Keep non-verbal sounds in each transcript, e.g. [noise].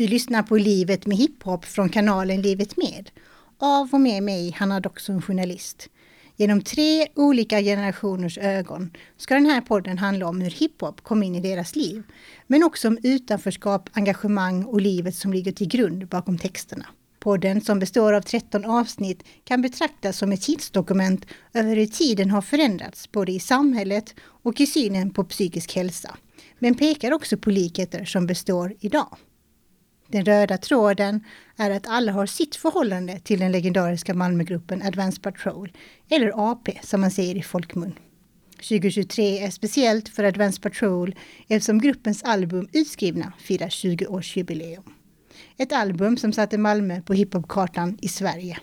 Du lyssnar på Livet med hiphop från kanalen Livet med. Av och med mig, Hanna Doxon, journalist. Genom tre olika generationers ögon ska den här podden handla om hur hiphop kom in i deras liv. Men också om utanförskap, engagemang och livet som ligger till grund bakom texterna. Podden som består av 13 avsnitt kan betraktas som ett tidsdokument över hur tiden har förändrats både i samhället och i synen på psykisk hälsa. Men pekar också på likheter som består idag. Den röda tråden är att alla har sitt förhållande till den legendariska Malmögruppen Advance Patrol, eller AP som man säger i folkmun. 2023 är speciellt för Advance Patrol eftersom gruppens album Utskrivna firar 20-årsjubileum. Ett album som satte Malmö på hiphopkartan i Sverige.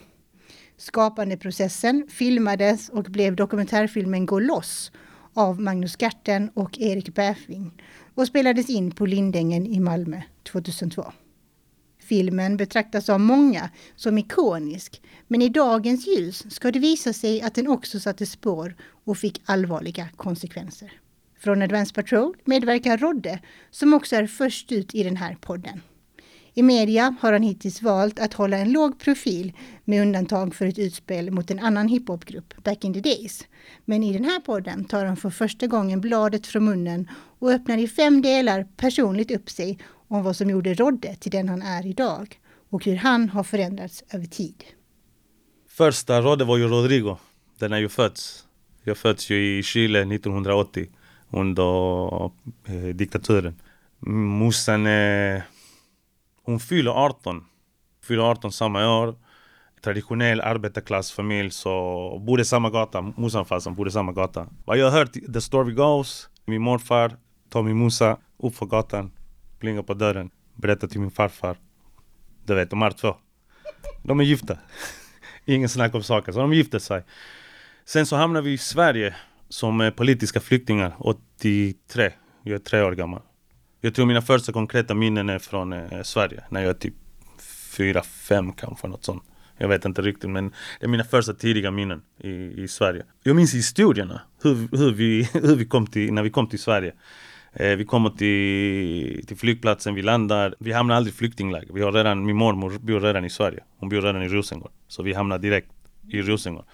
Skapandeprocessen filmades och blev dokumentärfilmen Gå loss av Magnus Garten och Erik Bäfving och spelades in på Lindängen i Malmö 2002. Filmen betraktas av många som ikonisk, men i dagens ljus ska det visa sig att den också satte spår och fick allvarliga konsekvenser. Från Advance Patrol medverkar Rodde, som också är först ut i den här podden. I media har han hittills valt att hålla en låg profil med undantag för ett utspel mot en annan hiphopgrupp, Back in the Days. Men i den här podden tar han för första gången bladet från munnen och öppnar i fem delar personligt upp sig om vad som gjorde Rodde till den han är idag och hur han har förändrats över tid. Första Rodde var ju Rodrigo. Den är ju fötts. Jag föddes ju i Chile 1980 under eh, diktaturen. Morsan eh, hon fyller 18. Fyller 18 samma år. Traditionell arbetarklassfamilj så bodde samma gata. Morsan och farsan bodde samma gata. Vad jag har hört, the story goes. Min morfar tar min morsa upp för gatan plingar på dörren, berättar till min farfar. Du vet, de här två. De är gifta. [laughs] Ingen snack om saker, så de gifte sig. Sen så hamnade vi i Sverige som eh, politiska flyktingar 83. Jag är tre år gammal. Jag tror mina första konkreta minnen är från eh, Sverige, när jag är typ fyra, fem kanske, något sånt. Jag vet inte riktigt men det är mina första tidiga minnen i, i Sverige. Jag minns historierna, hur, hur, vi, [laughs] hur vi kom till, när vi kom till Sverige. Eh, vi kommer till, till flygplatsen, vi landar. Vi hamnar aldrig i flyktingläger. Vi har redan, min mormor bor redan i Sverige. Hon bor redan i Rosengård. Så vi hamnar direkt i Rosengård.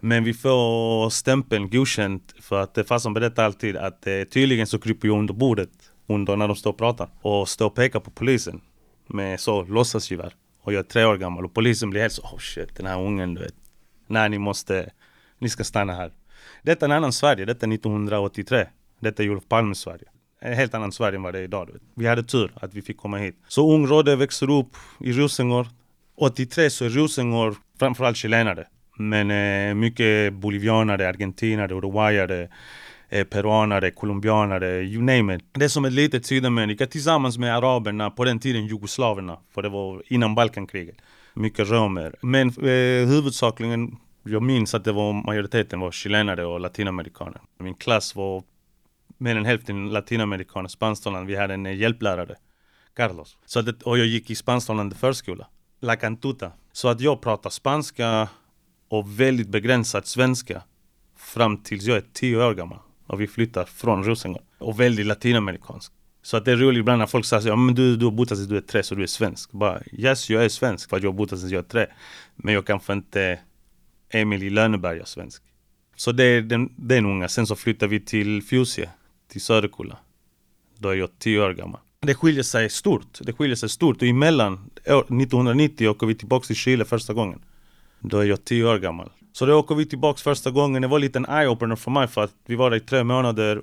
Men vi får stämpeln godkänt för att farsan berättar alltid att eh, tydligen så kryper jag under bordet under när de står och pratar och står och pekar på polisen med så låtsasgevär. Och jag är tre år gammal och polisen blir helt så oh shit den här ungen du vet. Nej ni måste, ni ska stanna här. Detta är en annan Sverige, detta är 1983. Detta är Olof Palmes Sverige. En helt annan Sverige än vad det är idag. Vi hade tur att vi fick komma hit. Så Ung Rodde växer upp i Rosengård. 83 så är Rosengård framförallt chilenare. Men eh, mycket bolivianare, argentinare, uruguayare, eh, peruanare, colombianare, you name it. Det är som ett litet Sydamerika tillsammans med araberna, på den tiden jugoslaverna. För det var innan Balkankriget. Mycket romer. Men eh, huvudsakligen jag minns att det var majoriteten var chilenare och latinamerikaner. Min klass var mer än hälften latinamerikaner, spansktalande. Vi hade en eh, hjälplärare, Carlos. Så att, och jag gick i spansktalande förskola, La Cantuta. Så att jag pratar spanska och väldigt begränsat svenska fram tills jag är tio år gammal. Och vi flyttar från Rosengård. Och väldigt latinamerikansk. Så att det är roligt ibland när folk säger ja men du, du har bott här sedan du är tre så du är svensk. Bara yes jag är svensk för att jag har bott här sedan jag är tre. Men jag kanske inte Emil i Lönneberga svensk. Så det är den, den unga. Sen så flyttar vi till Fjusie till Söderkulla. Då är jag tio år gammal. Det skiljer sig stort. Det skiljer sig stort. Och emellan 1990 åker vi tillbaka till Chile första gången. Då är jag tio år gammal. Så då åker vi tillbaka första gången. Det var lite en eye-opener för mig för att vi var där i tre månader.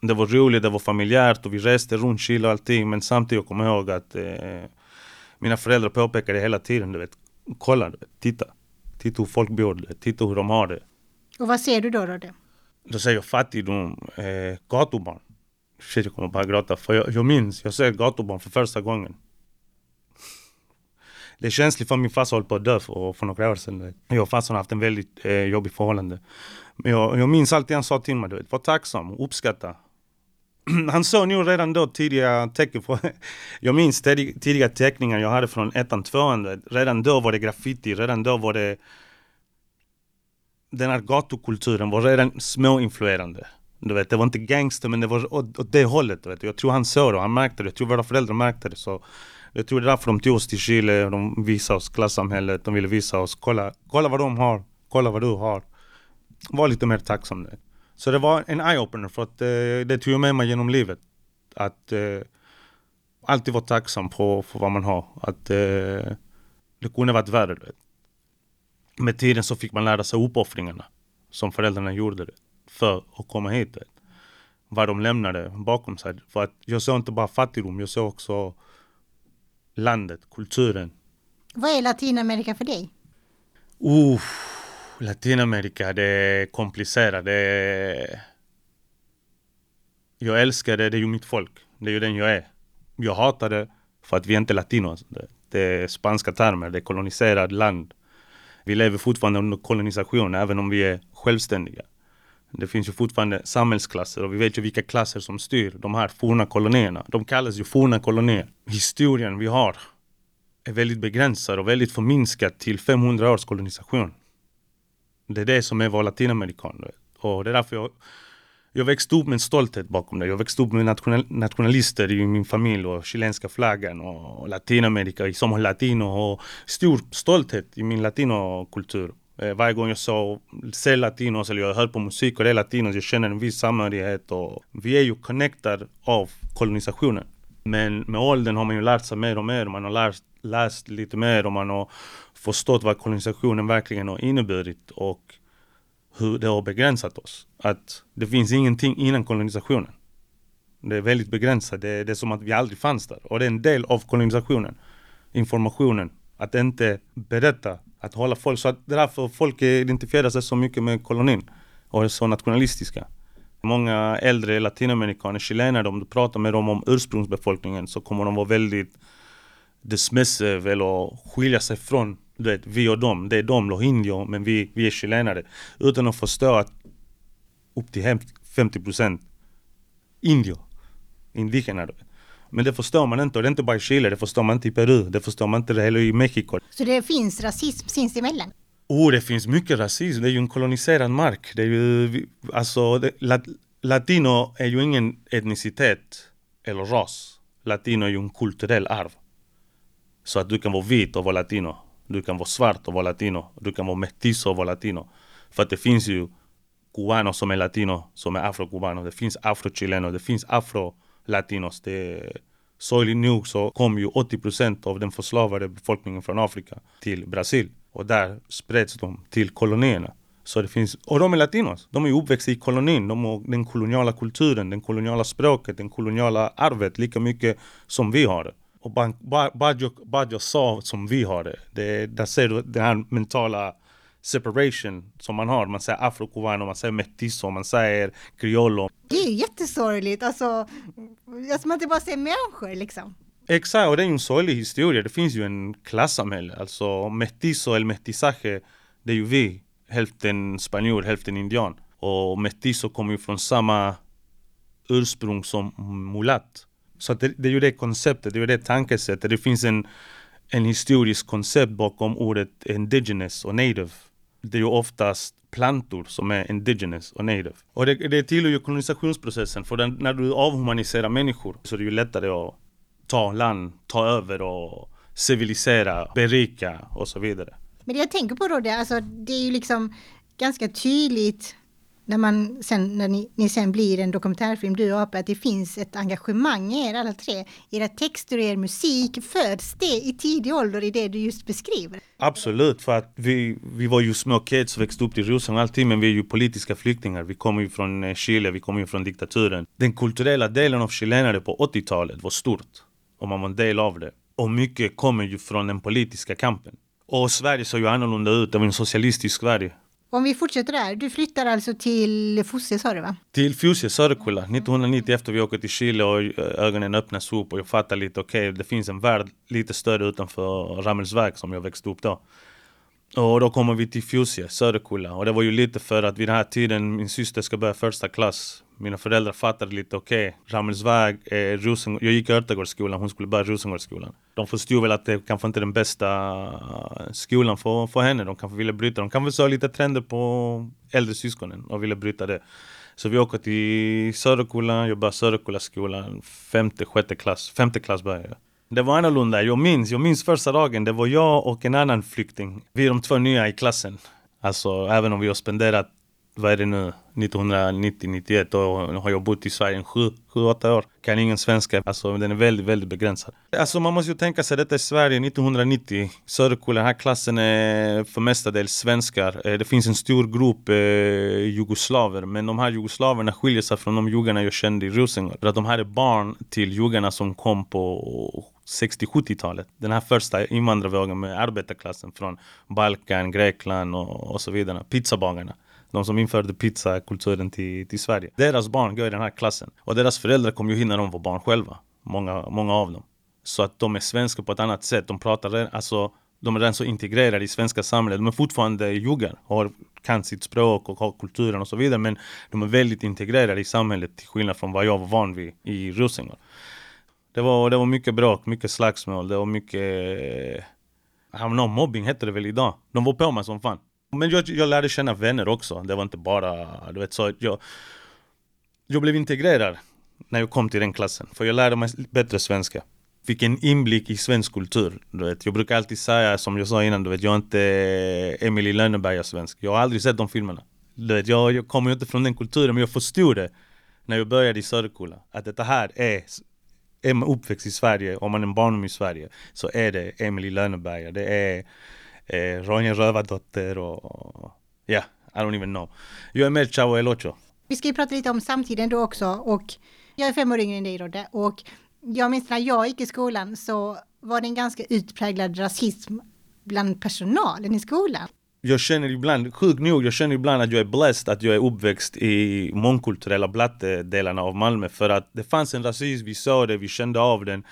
Det var roligt, det var familjärt och vi reste runt Chile och allting. Men samtidigt kommer jag ihåg att eh, mina föräldrar påpekade hela tiden, du vet. Kolla, du vet, titta. Titta hur folk bor, titta hur de har det. Och vad ser du då? Då, då säger jag fattigdom, eh, gatubarn. Shit, jag kommer bara gråta. För jag, jag minns, jag ser gatubarn för första gången. Det är känsligt för min farsa höll på att dö för, för några år sedan. Jag och farsan har haft en väldigt eh, jobbig förhållande. Men jag, jag minns alltid han sa till mig, du vet, var tacksam, uppskatta. [clears throat] han såg nog redan då tidiga tecken på, [laughs] jag minns tidiga teckningar jag hade från ettan, tvåan. Redan då var det graffiti, redan då var det den här gatukulturen var redan småinfluerande. Du vet, det var inte gangster men det var åt, åt det hållet. Du vet. Jag tror han såg det, han märkte det. Jag tror våra föräldrar märkte det. Så Jag tror det är därför de tog oss till Chile, de visade oss klassamhället, de ville visa oss, kolla, kolla vad de har, kolla vad du har. Var lite mer tacksam. nu. Så det var en eye-opener för att eh, det tog jag med mig genom livet. Att eh, alltid vara tacksam på, för vad man har. Att eh, det kunde varit värre. Vet. Med tiden så fick man lära sig uppoffringarna som föräldrarna gjorde för att komma hit. Vad de lämnade bakom sig. För att jag såg inte bara fattigdom, jag såg också landet, kulturen. Vad är Latinamerika för dig? Uh, Latinamerika, det är komplicerat. Det är... Jag älskar det, det är ju mitt folk. Det är ju den jag är. Jag hatar det för att vi är inte latinos. Det, det är spanska termer, det är koloniserat land. Vi lever fortfarande under kolonisation även om vi är självständiga. Det finns ju fortfarande samhällsklasser och vi vet ju vilka klasser som styr de här forna kolonierna. De kallas ju forna kolonier. Historien vi har är väldigt begränsad och väldigt förminskad till 500 års kolonisation. Det är det som är vår latinamerikan. Och det är därför jag, jag växte upp med en stolthet bakom det. Jag växte upp med national, nationalister i min familj och chilenska flaggan och Latinamerika, som latino och stor stolthet i min latinokultur. Eh, varje gång jag så, ser latinos eller jag hör på musik och det är latinos, jag känner en viss samhörighet och vi är ju connectad av kolonisationen. Men med åldern har man ju lärt sig mer och mer, man har lärt, läst lite mer och man har förstått vad kolonisationen verkligen har inneburit och hur det har begränsat oss. Att det finns ingenting innan kolonisationen. Det är väldigt begränsat, det är, det är som att vi aldrig fanns där. Och det är en del av kolonisationen. Informationen, att inte berätta att hålla folk, så att det är därför folk identifierar sig så mycket med kolonin och är så nationalistiska. Många äldre latinamerikaner, chilenare, om du pratar med dem om ursprungsbefolkningen så kommer de vara väldigt dismissive eller skilja sig från du vet, vi och dem. Det är de, Lohinjo, men vi, vi är chilenare. Utan att förstå att upp till 50% indier, indigener. Men det förstår man inte och det är inte bara i Chile, det förstår man inte i Peru, det förstår man inte heller i Mexiko. Så det finns rasism sinsemellan? Oh, det finns mycket rasism. Det är ju en koloniserad mark. Det är ju, alltså, det, lat, latino är ju ingen etnicitet eller ras. Latino är ju en kulturell arv. Så att du kan vara vit och vara latino. Du kan vara svart och vara latino. Du kan vara mestizo och vara latino. För att det finns ju kubaner som är latino, som är afrokubaner. Det finns afrochilener, det finns afro-latinos. Det sorgligt nog så kom ju 80% av den förslavade befolkningen från Afrika till Brasil. Och där spreds de till kolonierna. Så det finns, och de är latinos. De är uppväxta i kolonin. De har den koloniala kulturen, den koloniala språket, den koloniala arvet lika mycket som vi har det. Och Baggio, Baggio sa som vi har det. det. Där ser du den här mentala separation som man har. Man säger afrokubano, man säger mestizo, man säger criollo. Det är jättesorgligt, alltså, alltså man inte bara ser människor liksom. Exakt, och det är ju en sorglig historia. Det finns ju en klassamhälle, alltså mestizo eller mestizaje, det är ju vi. Hälften spanjor, hälften indian. Och mestizo kommer ju från samma ursprung som mulatt. Så det, det, är ju det konceptet, det är ju det tankesättet. Det finns en, en historisk koncept bakom ordet indigenous och native. Det är ju oftast plantor som är indigenous och native. Och det, det tillhör ju kolonisationsprocessen, för den, när du avhumaniserar människor så är det ju lättare att ta land, ta över och civilisera, berika och så vidare. Men det jag tänker på då, det, alltså, det är ju liksom ganska tydligt när, man sen, när ni, ni sen blir en dokumentärfilm, du och Ape, att det finns ett engagemang i er alla tre. Era texter och er musik, föds det i tidig ålder i det du just beskriver? Absolut, för att vi, vi var ju små kids, växte upp i och allting, men vi är ju politiska flyktingar. Vi kommer ju från eh, Chile, vi kommer ju från diktaturen. Den kulturella delen av chilenare på 80-talet var stort, och man var en del av det. Och mycket kommer ju från den politiska kampen. Och Sverige såg ju annorlunda ut, det var en socialistisk Sverige. Om vi fortsätter där, du flyttar alltså till Fosie sa du va? Till Fosie, Söderkulla, 1990 efter vi åker till Chile och ögonen öppnas upp och jag fattar lite, okej okay, det finns en värld lite större utanför Rammelsverk som jag växte upp då. Och då kommer vi till Fosie, Söderkulla. Och det var ju lite för att vid den här tiden min syster ska börja första klass. Mina föräldrar fattade lite, okej, okay, Ramelsväg, eh, Rosengård. Jag gick i Örtagårdsskolan, hon skulle börja Rosengårdsskolan. De förstod väl att det kanske inte är den bästa eh, skolan för, för henne. De kanske ville bryta. De kanske såg lite trender på äldre syskonen och ville bryta det. Så vi åker till Söderkulla, jag börjar Söderkullaskolan, femte, sjätte klass. Femte klass började jag. Det var annorlunda. Jag minns, jag minns första dagen. Det var jag och en annan flykting. Vi är de två nya i klassen. Alltså även om vi har spenderat vad är det nu, 1990, 91 och har jag bott i Sverige 7, 8 år. Kan ingen svenska, alltså den är väldigt, väldigt begränsad. Alltså man måste ju tänka sig, detta är Sverige 1990. Söderkulla, den här klassen är för mestadels svenskar. Eh, det finns en stor grupp eh, jugoslaver, men de här jugoslaverna skiljer sig från de juggarna jag kände i Rosengård. För att de här är barn till juggarna som kom på 60-70-talet. Den här första invandrarvågen med arbetarklassen från Balkan, Grekland och, och så vidare. Pizzabagarna de som införde pizzakulturen till, till Sverige. Deras barn går i den här klassen. Och deras föräldrar kom ju hit när de var barn själva. Många, många av dem. Så att de är svenskar på ett annat sätt. De pratar, alltså de är redan så integrerade i svenska samhället. De är fortfarande juggar och kan sitt språk och har kulturen och så vidare. Men de är väldigt integrerade i samhället till skillnad från vad jag var van vid i Rosengård. Det var, det var mycket bråk, mycket slagsmål, det var mycket... Eh, mobbing heter det väl idag. De var på mig som fan. Men jag, jag lärde känna vänner också. Det var inte bara, du vet så jag Jag blev integrerad när jag kom till den klassen. För jag lärde mig bättre svenska. Fick en inblick i svensk kultur. Du vet. Jag brukar alltid säga, som jag sa innan, du vet, jag är inte Emily Lönneberga svensk. Jag har aldrig sett de filmerna. Du vet, jag, jag kommer ju inte från den kulturen, men jag förstod det när jag började i Söderkulla. Att detta här är, är man uppväxt i Sverige, om man är en barndom i Sverige, så är det Emily Lönneberga. Det är eh, Ronja Rövardotter och ja, yeah, I don't even know. Jag är med Chavo El Ocho. Vi ska ju prata lite om samtiden då också och jag är fem år yngre än dig Rodde och jag minns när jag gick i skolan så var det en ganska utpräglad rasism bland personalen i skolan. Jag känner ibland, sjukt nog, jag känner ibland att jag är blessed att jag är uppväxt i mångkulturella blattedelarna av Malmö för att det fanns en rasism, vi såg det, vi kände av den.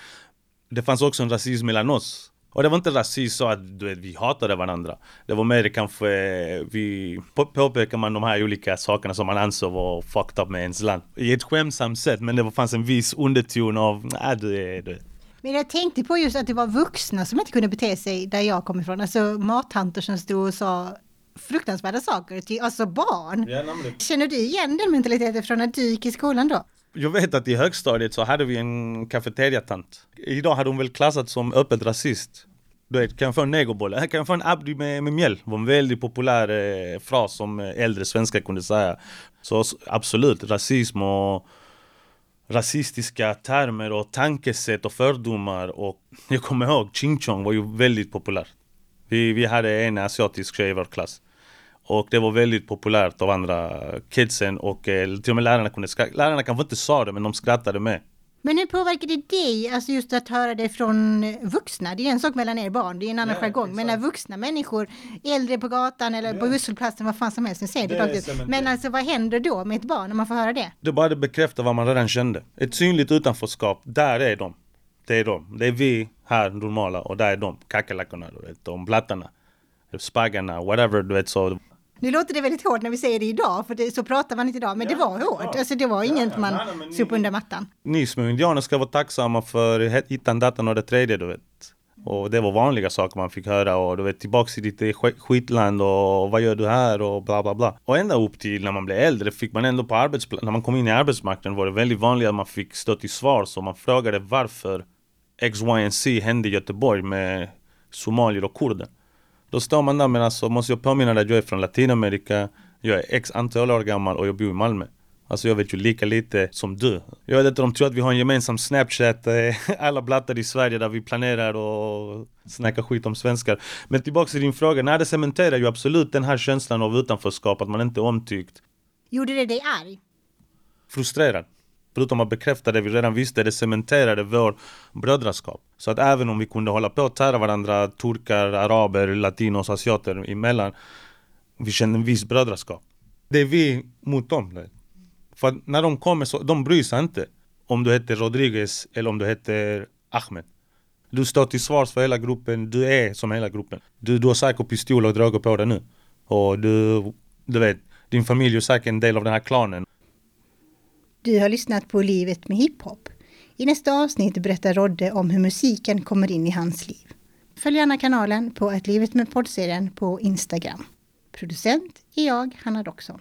Det fanns också en rasism mellan oss. Och det var inte rasism så att du vet, vi hatade varandra. Det var mer kanske, vi påpekar man de här olika sakerna som man ansåg var fucked up med ens land. I ett skämtsamt sätt, men det fanns en viss underton av, nej du är, men jag tänkte på just att det var vuxna som inte kunde bete sig där jag kom ifrån. Alltså mattanter som stod och sa fruktansvärda saker till alltså barn. Ja, Känner du igen den mentaliteten från när du gick i skolan då? Jag vet att i högstadiet så hade vi en kafeteriatant. Idag hade hon väl klassat som öppet rasist. Du vet, kan jag få en negerboll? Kan jag få en abdi med, med mjäll? Det var en väldigt populär eh, fras som eh, äldre svenskar kunde säga. Så absolut, rasism och rasistiska termer och tankesätt och fördomar och jag kommer ihåg Ching Chong var ju väldigt populär. Vi, vi hade en asiatisk tjej i vår klass. Och det var väldigt populärt av andra kidsen och eh, till och med lärarna kunde skratta. Lärarna kanske inte sa det men de skrattade med. Men hur påverkar det dig, alltså just att höra det från vuxna? Det är en sak mellan er barn, det är en annan ja, jargong. Men när vuxna människor, äldre på gatan eller ja. på busshållplatsen, vad fan som helst, nu säger det, det Men alltså vad händer då med ett barn när man får höra det? Det bara bekräftar vad man redan kände. Ett synligt utanförskap, där är de. Det är de. Det är vi här normala och där är de. Kackerlackorna, de blattarna. Spaggarna, whatever, du vet så. Nu låter det väldigt hårt när vi säger det idag, för det, så pratar man inte idag, men ja, det var hårt. Ja. Alltså det var inget ja, man ja, sop under mattan. Ni små indianer ska vara tacksamma för hittan, datan och det tredje, du vet. Och det var vanliga saker man fick höra och du vet tillbaks till ditt skitland och vad gör du här och bla bla bla. Och ända upp till när man blev äldre fick man ändå på arbetsplatsen, när man kom in i arbetsmarknaden var det väldigt vanligt att man fick stå till svar så man frågade varför X, Y och C hände i Göteborg med somalier och kurder. Då står man där men alltså måste jag påminna dig att jag är från Latinamerika, jag är x antal år gammal och jag bor i Malmö. Alltså jag vet ju lika lite som du. Jag vet inte, de tror att vi har en gemensam Snapchat, eh, alla blattar i Sverige där vi planerar och snackar skit om svenskar. Men tillbaks till din fråga, nej det cementerar ju absolut den här känslan av utanförskap, att man inte är omtyckt. Gjorde det dig arg? Frustrerad. Förutom att bekräfta det vi redan visste, det cementerade vår brödraskap. Så att även om vi kunde hålla på att tära varandra, turkar, araber, latinos, asiater emellan, vi kände en viss brödraskap. Det är vi mot dem. För att när de kommer så, de bryr sig inte om du heter Rodriguez eller om du heter Ahmed. Du står till svars för hela gruppen, du är som hela gruppen. Du, du har säkert pistol och droger på dig nu. Och du, du vet, din familj är säkert en del av den här klanen. Du har lyssnat på Livet med hiphop. I nästa avsnitt berättar Rodde om hur musiken kommer in i hans liv. Följ gärna kanalen på Ett livet med poddserien på Instagram. Producent är jag, Hanna Doxon.